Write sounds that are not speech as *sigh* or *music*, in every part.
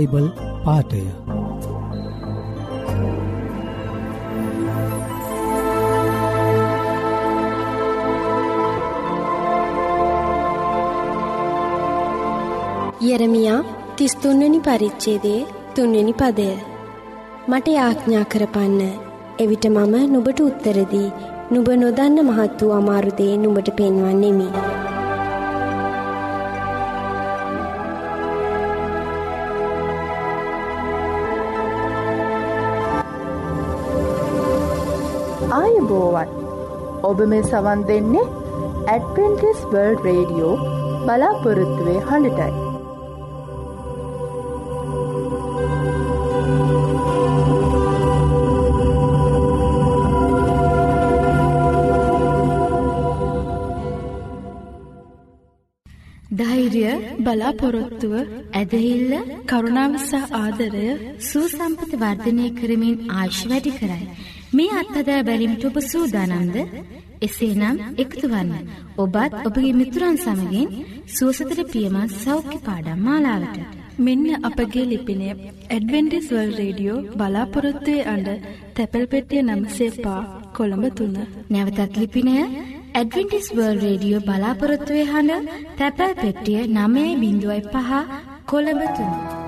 Bible පාටය යරමියා තිස්තුන්වනි පරිච්චේදේ තුන්වෙනි පදය. මට යාඥා කරපන්න. එවිට මම නුබට උත්තරදී නුබ නොදන්න මහත් වූ අමාරුදේ නුබට පෙන්වන්නෙමි. ආයුබෝවන් ඔබ මේ සවන් දෙන්නේ ඇඩවෙන්ටිස් වර්ල්ඩ් රේඩියෝ බලාපොරොත්තුවේ හඬටයි. ධෛර්ය බලාපොරොත්තුව ඇදහිල්ල කරුණාවසහ ආදරය සූසම්පත වර්ධනය කරමින් ආශ් වැඩි කරයි. මේ අත්හදා බැලීමට ඔබ සූදානම්ද? එසේනම් එකතුවන්න. ඔබත් ඔබගේ මිතුරන් සමගින් සුවසතට පියමත් සෞඛ්‍ය පාඩම් මාලාවට. මෙන්න අපගේ ලිපින ඇඩවෙන්ටිස් වර්ල්ඩ් රේඩියෝ බලාපොරොත්තුවේ අඩ තැපැල් පෙටිය නම්සේපා කොළඹ 3. නැවතත් ලිපිනය ඇඩවෙන්ටිස් වර්ල්ඩ් රේඩියෝ බලාපොරොත්තුවේ හඬ තැපැල් පෙට්ටිය 9.5 කොළඹ 3.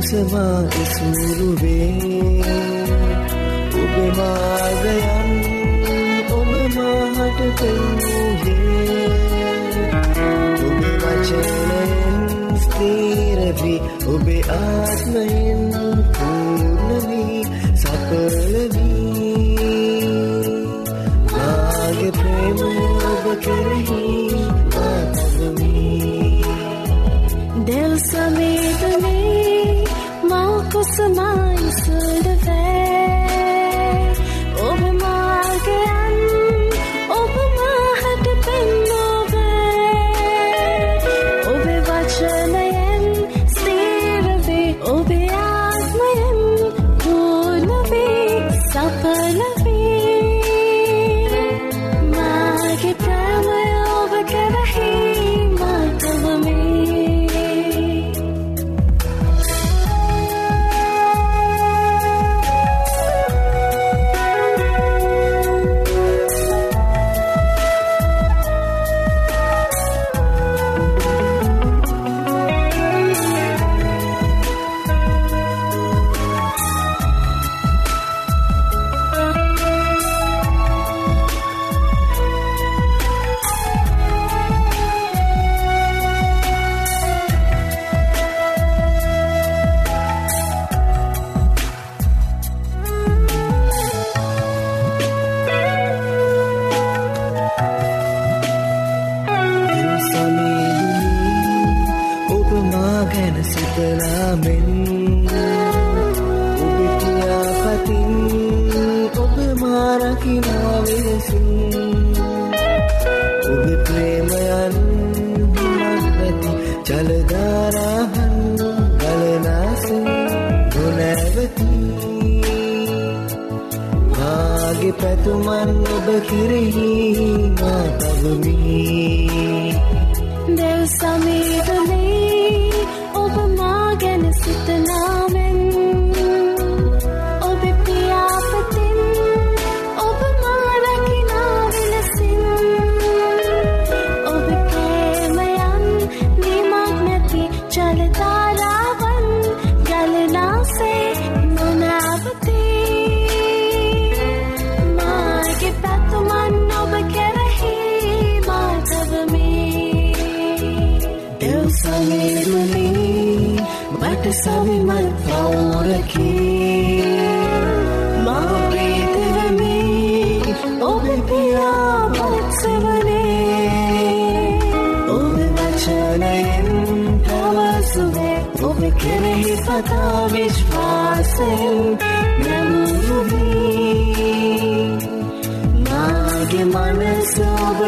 මවකුසමා ඉසුරුවේ ඔබ මාර්ගයන් ඔබ මාහට පෙන්වූයේ ඔබ වචනයෙන් ස්තීරවී ඔබේ ආත්මයෙන් ඔබ කිරෙහි මාතවමී Deus amigo-me, oba කෙරෙහි පතා විශ්වාසයෙන් නැමුරුවී මාගේ මනස ඔබ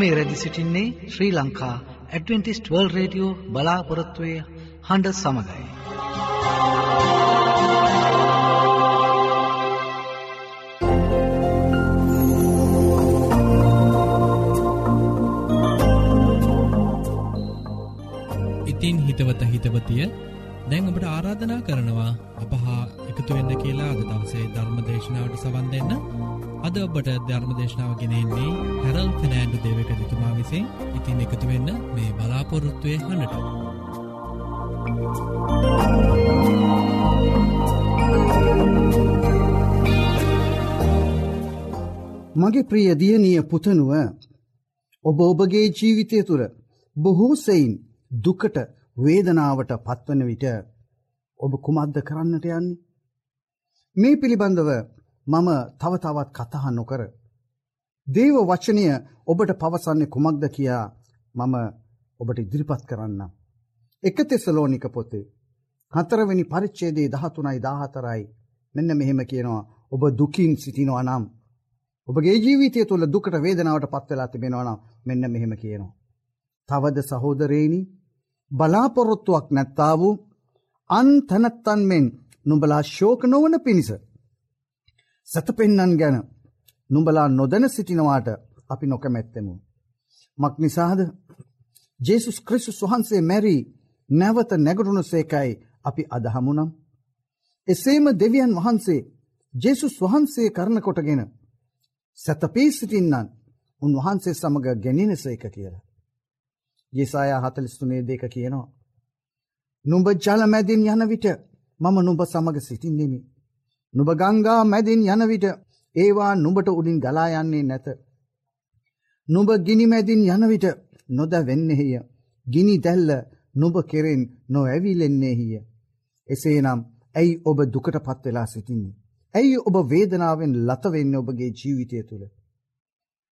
මේ රැදි සිටින්නේ Sri Lanka adventist world radio බලාපොරොත්තුවය හඬ සමඟයි. ඉතින් හිතවත හිතවතිය දැන් ඔබට ආරාධනා කරනවා අප හා එකතු වෙන්න කියලා අද දවසේ ධර්ම දේශනාවට සවන් දෙන්න අද ඔබට ධර්ම දේශනාව ගෙනෙන්නේ හැරල් ෆිනෑන්ඩු දේවක තුමා විසින් ඉතින් එකතු වෙන්න මේ බලාපොරොත්තුවය හනට මගේ ප්‍රිය දියණිය පුතණුව ඔබ ඔබගේ ජීවිතය තුළ බොහෝ සෙයින් දුකට වේදනාවට පත්වන විට ඔබ කුමක්ද කරන්නට යන්නේ. මේ පිළිබඳව මම තව තවත් කතා නොකර. දේව වචනය ඔබට පවසන්නේ කුමක්ද කියා මම ඔබට ඉදිරිපත් කරන්න. එක තෙසලෝනික පොතේ. හතරවෙනි පරිච්චේදේ දහතුනයි දාහතරයි මෙන්න මෙහෙම කියනවා ඔබ දුකින් සිටිනවා නම්. ඔබගේ ජීවිතය තුළ දුකට වේදනාවට පත්වෙලා තිබෙනවා නම් මෙන්න මෙහෙම කියනවා. තවද සහෝදරේනි බලාපොරොත්තුවක් නැත්තා වූ අන් තැනැත්තන් මෙන් නුඹලා ශෝක නොවන පිණිස. සැතපෙන්නන් ගැන නුඹලා නොදැන සිටිනවාට අපි නොකමැත්තෙමු. මක් නිසාද ජේසුස් ක්‍රිස්තුස් වහන්සේ මැරී නැවත නැගටුණු සේකයි අපි අදහමුනම්. එසේම දෙවියන් වහන්සේ ජේසුස් වහන්සේ කරන කොටගෙන සැතපී සිටින්නන් උන්වහන්සේ සමඟ ගැනින සේක කියලා. යෙසායා හතලිස්තුනේ දෙක කියනවා. නුඹ ජල මැදින් යන විට මම නුඹ සමග සිටින්නෙමි. නුබ ගංගා මැදින් යන විට ඒවා නුඹට උඩින් ගලා යන්නේ නැත. නුඹ ගිනි මැදින් යන විට නොද වෙන්නෙහිය. ගිනි දැල්ල නුඹ කෙරෙන් නො ඇවිලෙන්නේහිය. එසේනම් ඇයි ඔබ දුකට පත් වෙලා සිටින්නේ. ඇයි ඔබ වේදනාවෙන් ලතවෙන්න ඔබගේ ජීවිතය තුළ.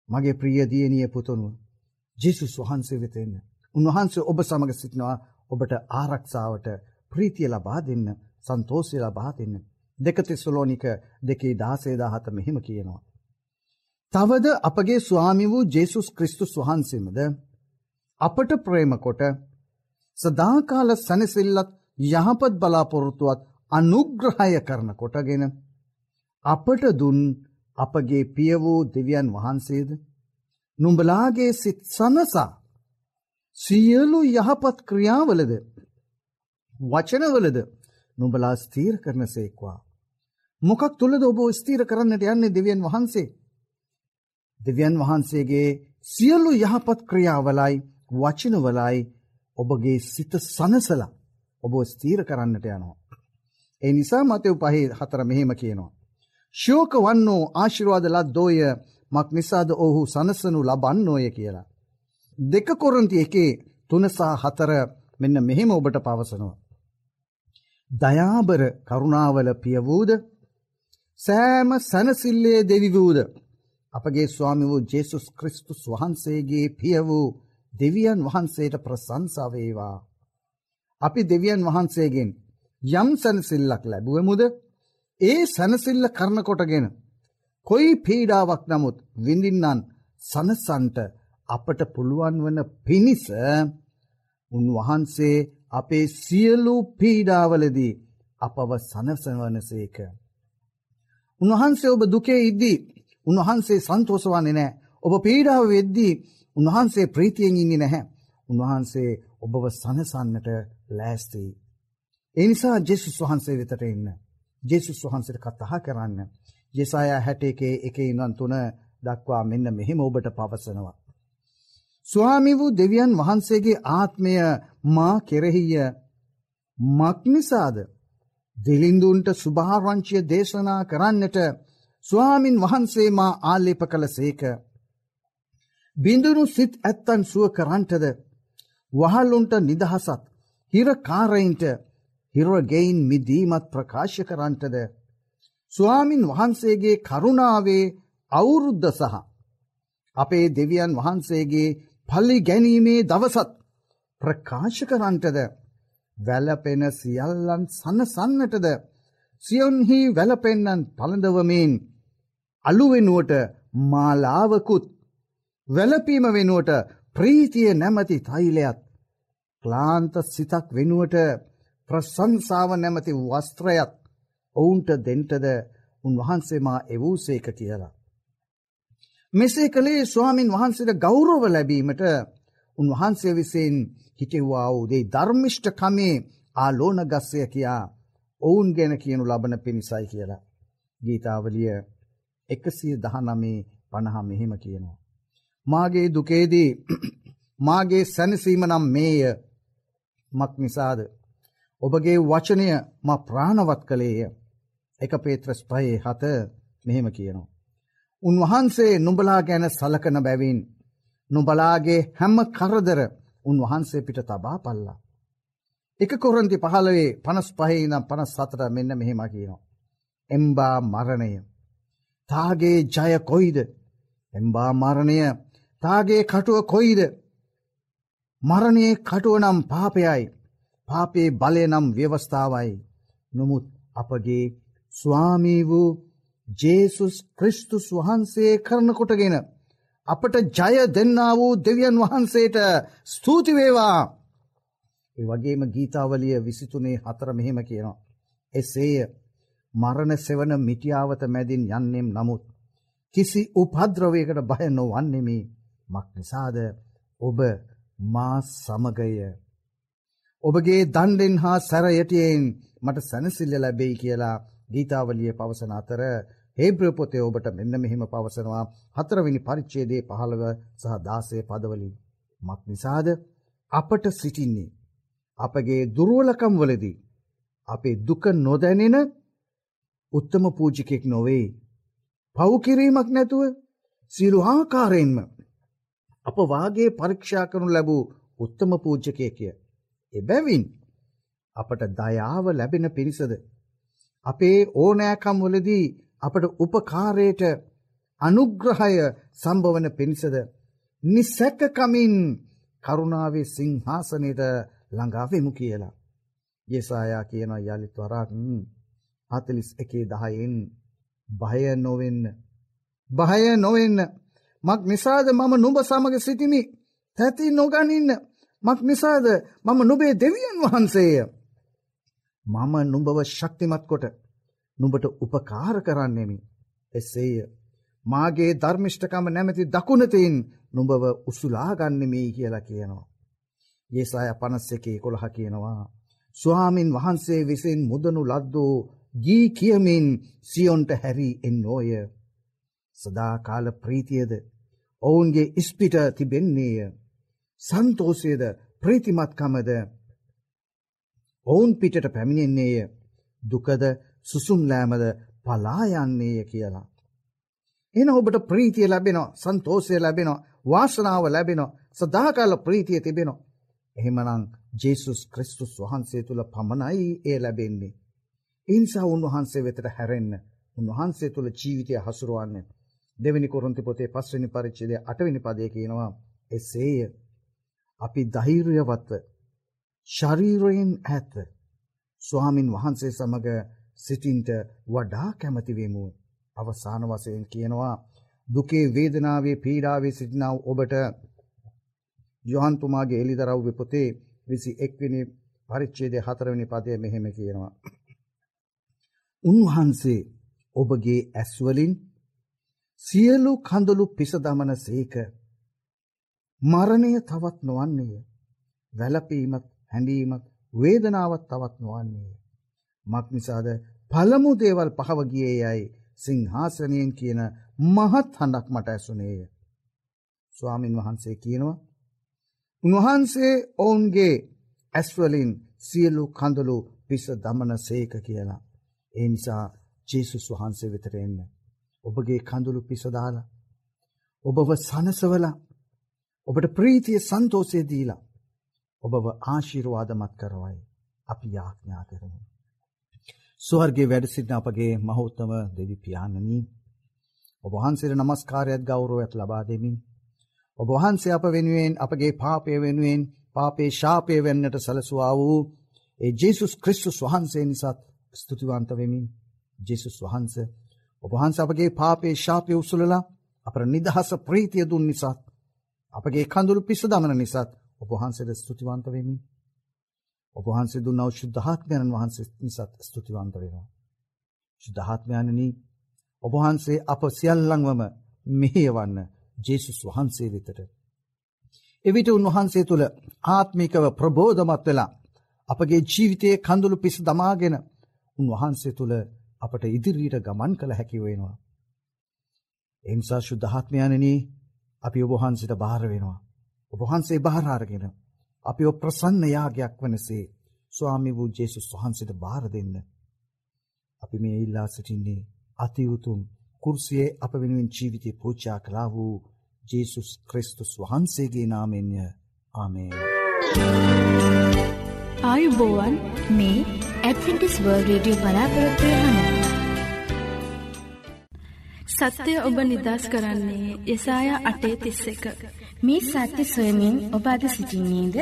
මගේ ප්‍රියදියනිය පුතුනුව. ජෙසුස් වහන්සේ වෙතෙන්න. උන්වහන්සේ ඔබ සමඟ සිටිනවා ඔබට ආරක්ෂාවට ප්‍රීතිය ලබා දෙන්න සන්තෝසය ලබා දෙන්න. දෙකති සුලෝනික දෙකේ දාසේදාහත මෙහෙම කියනවා. තවද අපගේ ස්වාමි වූ ජේසුස් ක්‍රිස්තුස් වහන්සේමද අපට ප්‍රේමකොට සදාකාල සැනසිල්ලත් යහපත් බලාපොරොත්තුවත් අනුග්‍රහය කරන කොටගෙන අපට දුන් අපගේ පිය වූ දෙවියන් වහන්සේද නුඹලාගේ සිත් සනසා සියලු යහපත් ක්‍රියාවලද වචනවලද නුඹලා ස්තීර කරන සේක්වා. මොකක් තුළද ඔබ ස්තීර කරන්නට යන්නේ දෙවියන් වහන්සේ. දෙවියන් වහන්සේගේ සියලු යහපත් ක්‍රියාවලයි වචනවලයි ඔබගේ සිත සනසල ඔබ ස්තීර කරන්නට යනවා. ඒ නිසා මතව පහේ හතර මෙහෙම කියනවා. ශෝක වන්නෝ ආශිරවාද ලද්දෝය මක් නිසාද ඔහු සනසනු ලබන්නෝය කියලා. දෙක කොරන්ති එකේ තුනසා හතර මෙන්න මෙහෙම ඔබට පවසනවා. දයාබර කරුණාවල පියවූද සෑම සැනසිල්ලේ දෙවිවූද අපගේ ස්වාමි වූ ජේසුස් ක්‍රිස්තුස් වහන්සේගේ පිය වූ දෙවියන් වහන්සේට ප්‍රසංසාවේවා. අපි දෙවියන් වහන්සේගෙන් යම් සැනසිල්ලක් ලැබුවමුද ඒ සැනසිල්ල කරනකොටගෙන කොයි පීඩාවක් නමුත් විඳින්නන් සනසන්ට අපට පුළුවන් වන පිණිස උන්වහන්සේ අපේ සියලු පීඩාවලදී අපව සනසවනසේක. උන්වහන්සේ ඔබ දුකේ ඉද්දී උන්වහන්සේ සන්තෝසවන්නේ නෑ ඔබ පීඩාව වෙද්දී උන්වහන්සේ ප්‍රීතියෙන් ඉන්නේ නැහැ. උන්වහන්සේ ඔබව සනසන්නට ලෑස්තිී. එනිසා ජෙසුස් වහන්සේ වෙතට එන්න. ජෙසුස් වහන්සට කතහා කරන්න. යෙසාය හැට එකේ එක ඉන්වන් තුන දක්වා මෙන්න මෙහෙම ඔබට පවසනවා. ස්වාමි වූ දෙවියන් වහන්සේගේ ආත්මය මා කෙරෙහිය මක්නිසාද දෙලින්දුන්ට සුභාරංචිය දේශනා කරන්නට ස්වාමින් වහන්සේ මා ආලේප කළ සේක. බිඳුනු සිත් ඇත්තන් සුව කරන්ටද වහල්ලුන්ට නිදහසත් හිරකාරයින්ට හිරගෙයින් මිදීමත් ප්‍රකාශ කරන්ටද ස්වාමින් වහන්සේගේ කරුණාවේ අවුරුද්ධ සහ අපේ දෙවියන් වහන්සේගේ පල්ලි ගැනීමේ දවසත් ප්‍රකාශ කරන්ටද වැලපෙන සියල්ලන් සන්නසන්නටද සියොන්හි වැලපෙන්නන් පළඳවමෙන් අලුවෙනුවට මාලාවකුත් වැලපීම වෙනුවට ප්‍රීතිය නැමති තයිලයත් ක්ලාන්ත සිතක් වෙනුවට ප්‍රසංසාව නැමති වස්ත්‍රයත් ඔවුන්ට දෙන්ටද උන්වහන්සේමා එවූසේක කියලා. මෙසේ කළේ ස්වාමින් වහන්සේට ගෞරව ලැබීමට උන්වහන්සේ විසින් හිටෙව්වා වූදේ ධර්මිෂ්ට කමේ ආලෝන ගස්සය කියා ඔවුන් ගැන කියනු ලබන පිණිසයි කියලා. ගීතාවලිය එකසිය දහනමේ පණහා මෙහෙම කියනවා. මාගේ දුකේදී *clears throat* මාගේ සැනසීම නම් මේය මක් නිසාද. ඔබගේ වචනය ම ප්‍රාණවත් කළේය. එක පේත්‍රස් පයේ හත මෙහෙම කියනවා. උන්වහන්සේ නුඹලා ගැන සලකන බැවින් නුබලාගේ හැම කරදර උන්වහන්සේ පිට තබා පල්ලා. එක කොරන්ති පහළවේ පනස් පහහිනම් පනස් සතර මෙන්න මෙහෙම කියනවා. එම්බා මරණය. තාගේ ජය කොයිද එම්බා මරණය තාගේ කටුව කොයිද මරණයේ කටුව නම් පාපයයි පාපේ බලය නම් ව්‍යවස්ථාවයි නොමුත් අපගේ ස්වාමී වූ ජේසුස් ක්‍රිස්තුස් වහන්සේ කරනකොටගෙන අපට ජය දෙන්නා වූ දෙවියන් වහන්සේට ස්තුතිවේවා ඒ වගේම ගීතාවලිය විසිතුනේ හතර මෙහෙම කියනවා. එසේය මරණ සෙවන මිටියාවත මැදින් යන්නෙම් නමුත්. කිසි උපද්‍රවයකට බය නොවන්නෙමි මක් නිසාද ඔබ මා සමගය. ඔබගේ දන්ඩෙන් හා සැරයටයෙන් මට සැනසිල්ල ලැබෙයි කියලා ගීතාවලිය පවසන අතර හේබ්‍රපොතේ ඔබට මෙන්න මෙහෙම පවසනවා හතරවෙනි පරිච්චේදේ පහළව සහ දාසය පදවලින්. මක් නිසාද අපට සිටින්නේ. අපගේ දුරුවලකම් වලදී. අපේ දුක නොදැනෙන උත්තම පූජිකෙක් නොවේ. පව්කිරීමක් නැතුව සියලු ආකාරයෙන්ම අප වාගේ පරීක්ෂා කරනු ලැබූ උත්තම පූජ්‍යකයකය. එබැවින් අපට දයාව ලැබෙන පිරිසද. අපේ ඕනෑකම් වලදී අපට උපකාරයට අනුග්‍රහය සම්භවන පිණිසද. නිසැකකමින් කරුණාවේ සිංහාසනයට ළඟාවෙමු කියලා. යෙසායා කියන යළිත් වරක් හතලිස් එකේ දහයෙන් භය නොවෙන්න. භය නොවෙන්න මක් නිසාද මම නුඹ සමග සිටිමි තැති නොගනින්න මක් නිසාද මම නුබේ දෙවියන් වහන්සේය. මම නුඹව ශක්තිමත් කොට නුඹට උපකාර කරන්නෙමි. එසේය. මාගේ ධර්මිෂ්ඨකම නැමැති දකුණතින් නුඹව උසුලාගන්නෙමී කියලා කියනවා. ඒසාය පනස් එකේ කොළහ කියනවා. ස්වාමින් වහන්සේ විසින් මුදනු ලද්දෝ ගී කියමින් සියොන්ට හැරී එන්නෝය. සදාකාල ප්‍රීතියද ඔවුන්ගේ ඉස්පිට තිබෙන්නේය. සන්තෝසයද ප්‍රීතිමත්කමද ඔවුන් පිටට පැමිණෙන්නේය. දුකද සුසුම්ලෑමද පලායන්නේය කියලා. එන ඔබට ප්‍රීතිය ලැබෙනවා සන්තෝසය ලැබෙනවා වාසනාව ලැබෙනවා සදාකාල ප්‍රීතිය තිබෙනවා. එහෙමනං ජේසුස් ක්‍රිස්තුස් වහන්සේ තුළ පමණයි ඒ ලැබෙන්නේ. එනිසා උන්වහන්සේ වෙතට හැරෙන්න උන්වහන්සේ තුළ ජීවිතය හසුරුවන්න. දෙවැනි කොරොන්ති පොතේ පස්වනි පරිච්චේදය අටවැනි පදය කියනවා එසේය. අපි ධෛර්යවත්ව ශරීරයෙන් ඇත්ව ස්වාමින් වහන්සේ සමඟ සිටින්ට වඩා කැමතිවෙමු අවසාන වසයෙන් කියනවා දුකේ වේදනාවේ පීඩාවේ සිටිනාව ඔබට යොහන්තුමාගේ එලිදරව්ව පොතේ විසි එක්විනි පරිච්චේදය හතරවනි පදය මෙහෙම කියනවා. උන්වහන්සේ ඔබගේ ඇස්වලින් සියලු කඳුළු පිසදමන සේක මරණය තවත් නොවන්නේය වැලපීමත් හැඬීමත් වේදනාවත් තවත් නොවන්නේය. මක් නිසාද පළමු දේවල් පහවගියේ යයි සිංහාසනයෙන් කියන මහත් හඬක් මට ඇසුනේය. ස්වාමින් වහන්සේ කියනවා උන්වහන්සේ ඔවුන්ගේ ඇස්වලින් සියලු කඳුළු පිස දමන සේක කියලා. ඒ නිසා ජේසුස් වහන්සේ වෙතට එන්න. ඔබගේ කඳුළු පිසදාලා. ඔබව සනසවලා ඔබට ප්‍රීතිය සන්තෝසය දීලා. ඔබව ආශිරවාදමත් කරවයි. අපි යාඥා කරමු. ස්වර්ගේ වැඩ සිටින අපගේ මහෞත්තම දෙවි පියාණනී ඔබ වහන්සේට নমස්කාරයත් ගෞරවයක් ලබා දෙමින් ඔබ වහන්සේ අප වෙනුවෙන් අපගේ පාපය වෙනුවෙන් පාපේ ශාපය වෙන්නට සැලසුවා වූ ඒ ජේසුස් ක්‍රිස්තුස් වහන්සේ නිසාත් ස්තුතිවන්ත වෙමින් ජේසුස් වහන්ස ඔබ වහන්සේ අපගේ පාපේ ශාපය උසුලලා අපට නිදහස ප්‍රීතිය දුන් නිසාත් අපගේ කඳුළු පිස දමන නිසාත් ඔබ වහන්සේට ස්තුතිවන්ත වෙමින් ඔබ වහන්සේ දුන්නව ශුද්ධාත්මයන් වහන්සේ නිසාත් ස්තුතිවන්ත වෙනවා. ශුද්ධාත්මයන්නි ඔබ වහන්සේ අප සියල්ලංවම මෙහෙයවන්න ජේසුස් වහන්සේ වෙතට. එවිට උන්වහන්සේ තුළ ආත්මිකව ප්‍රබෝධමත් වෙලා අපගේ ජීවිතයේ කඳුළු පිස දමාගෙන උන්වහන්සේ තුළ අපට ඉදිරියට ගමන් කළ හැකි වෙනවා. එනිසා ශුද්ධාත්මයණනී අපි ඔබහන්සිට භාර වෙනවා. ඔබහන්සේ භාරාරගෙන අපි ඔ ප්‍රසන්න යාගයක් වනසේ ස්වාමි වූ ජේසුස් වහන්සේට භාර දෙන්න. අපි මේ ඉල්ලා සිටින්නේ අතිවුතුම් කුර්සියේ අප වෙනුවෙන් ජීවිතය පූජා කලා වූ ජේසුස් ක්‍රිස්තුස් වහන්සේගේ නාමෙන්ය ආමේන්. ආයුබෝවන් මේ ඇඩ්වෙන්ටිස් වර්ල්ඩ් රේඩියෝ බලාපොරොත්තු වෙන සත්‍යය ඔබ නිදස් කරන්නේ යසාය අටේ තිස්ස එක. මේ සත්‍ය සොයමින් ඔබ අද සිසිින්නේද.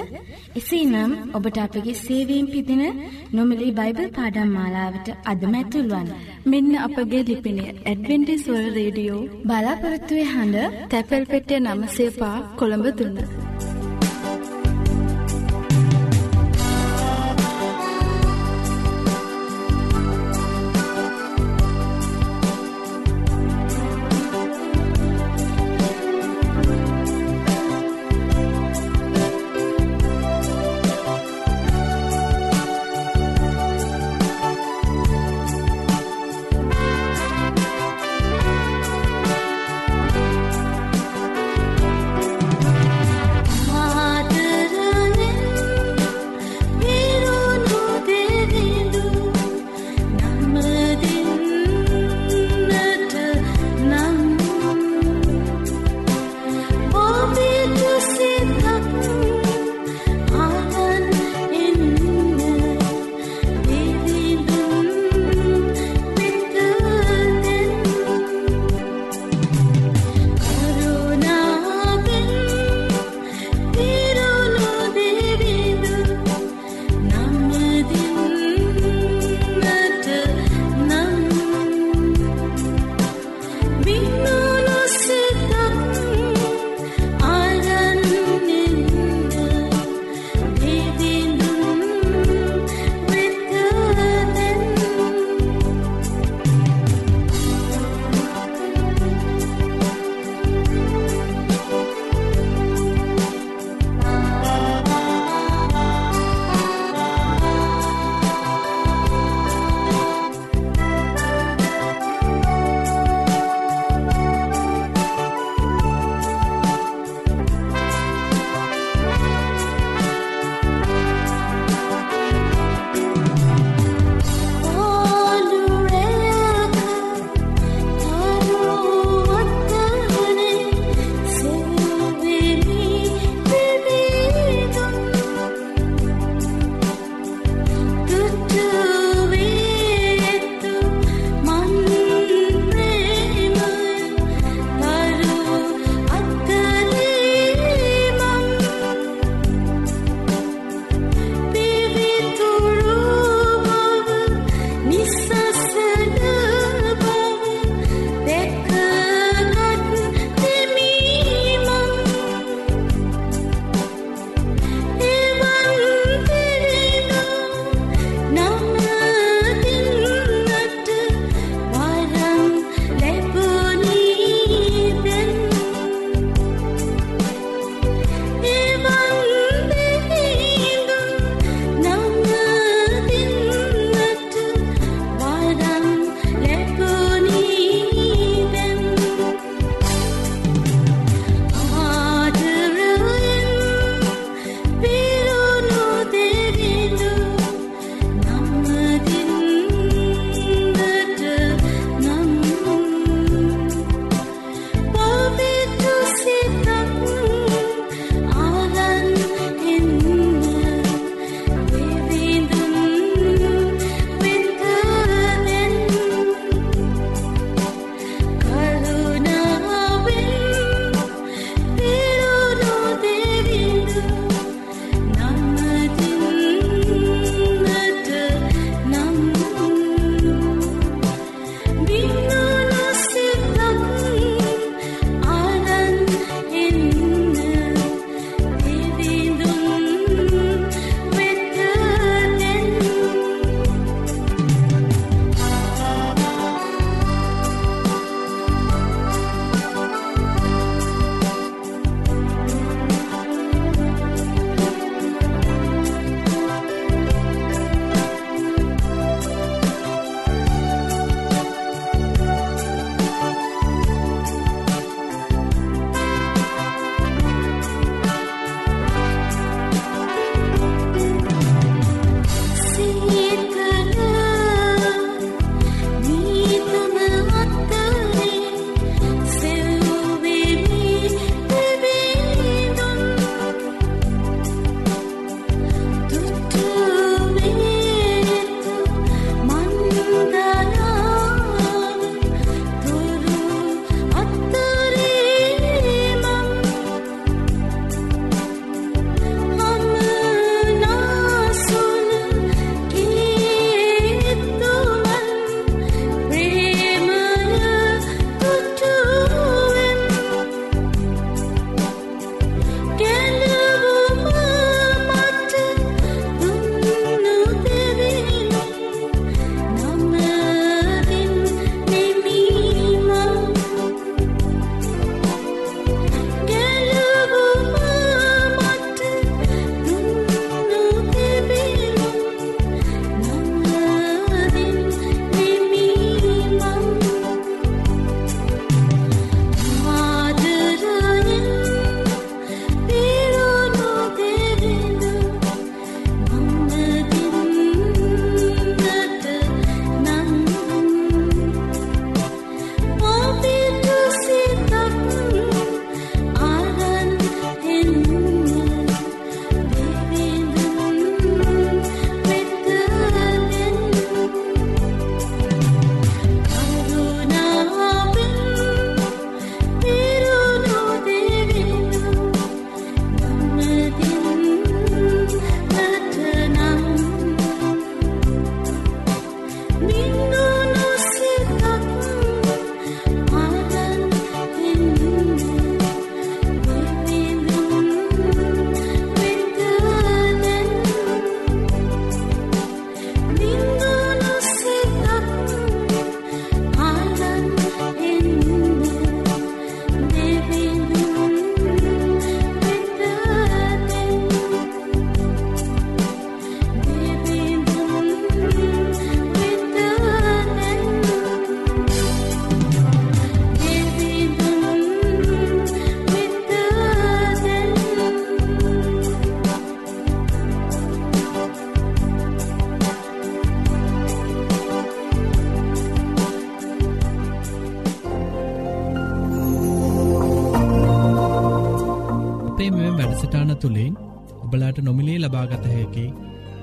එසේ නම් ඔබට අපගේ සේවීම් පිදින නොමලි බයිබල් පාඩම් මාලාවට අදම ඇතුල්වන්. මෙන්න අපගේ ලිපිනේ ඇඩවෙන්ටිස්වල් රේඩියෝ බලාපොරත්තුවේ හඬ තැපැල් පෙටිය නමසේපා කොළඹ දුන්න.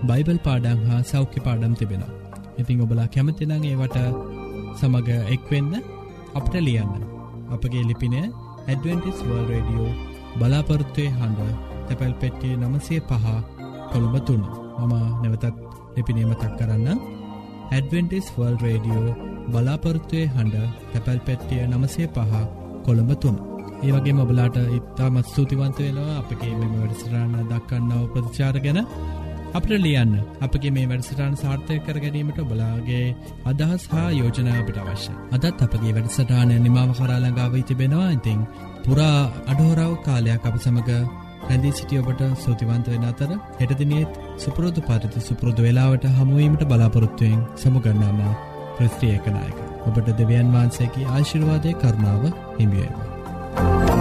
බයිබල් පාඩං හා සෞඛ්‍ය පාඩම් තිබෙන. ඉතිං ඔබලා කැමතිනං ඒවට සමඟ එක්වෙන්න අපට ලියන්න. අපගේ ලිපින ඇඩවෙන්ටිස් වර්ල් රඩියෝ බලාපොරත්තුවය හඬ තැපැල් පෙට්ටිය නමසේ පහ කොළඹ තුන්න මම නැවතත් ලිපිනීම තක් කරන්න ඇඩවෙන්ටිස් වර්ල් රඩියෝ බලාපොරත්තුවය හඬ තැපැල් පෙට්ටිය නමසේ පහ කොළඹ තුන්න ඒ වගේ මබලාට ඉතාමත් ස්තුතිවන්ත වෙනවා අපගේ මෙම වැඩසරන්න දක්කන්නාව ප්‍රතිචාර ගැන අපට ලියන්න. අපගේ මේ වැඩසටාන් සාර්ථය කර ගැනීමට බලාගේ අදහස් හා යෝජනාවට අවශ්‍ය අදත් අපගේ වැඩසටානය නිමාව කරාලඟාව තිබෙනවා. ඉතිං පුරා අඩහෝරාව කාලයක් අප සමඟ රැඳී සිටියඔබට සූතිවන්ත වෙන අතර හෙටදිනියත් සුපුරෝධ පරිත සුපුරෘධ වෙලාවට හමුවීමට බලාපොරොත්තුවයෙන් සමුගන්නන්න ප්‍රස්ත්‍රියකනායක ඔබට දෙවියන් වහන්සේකි ආශිර්වාදය කරුණාව හිමියේවා.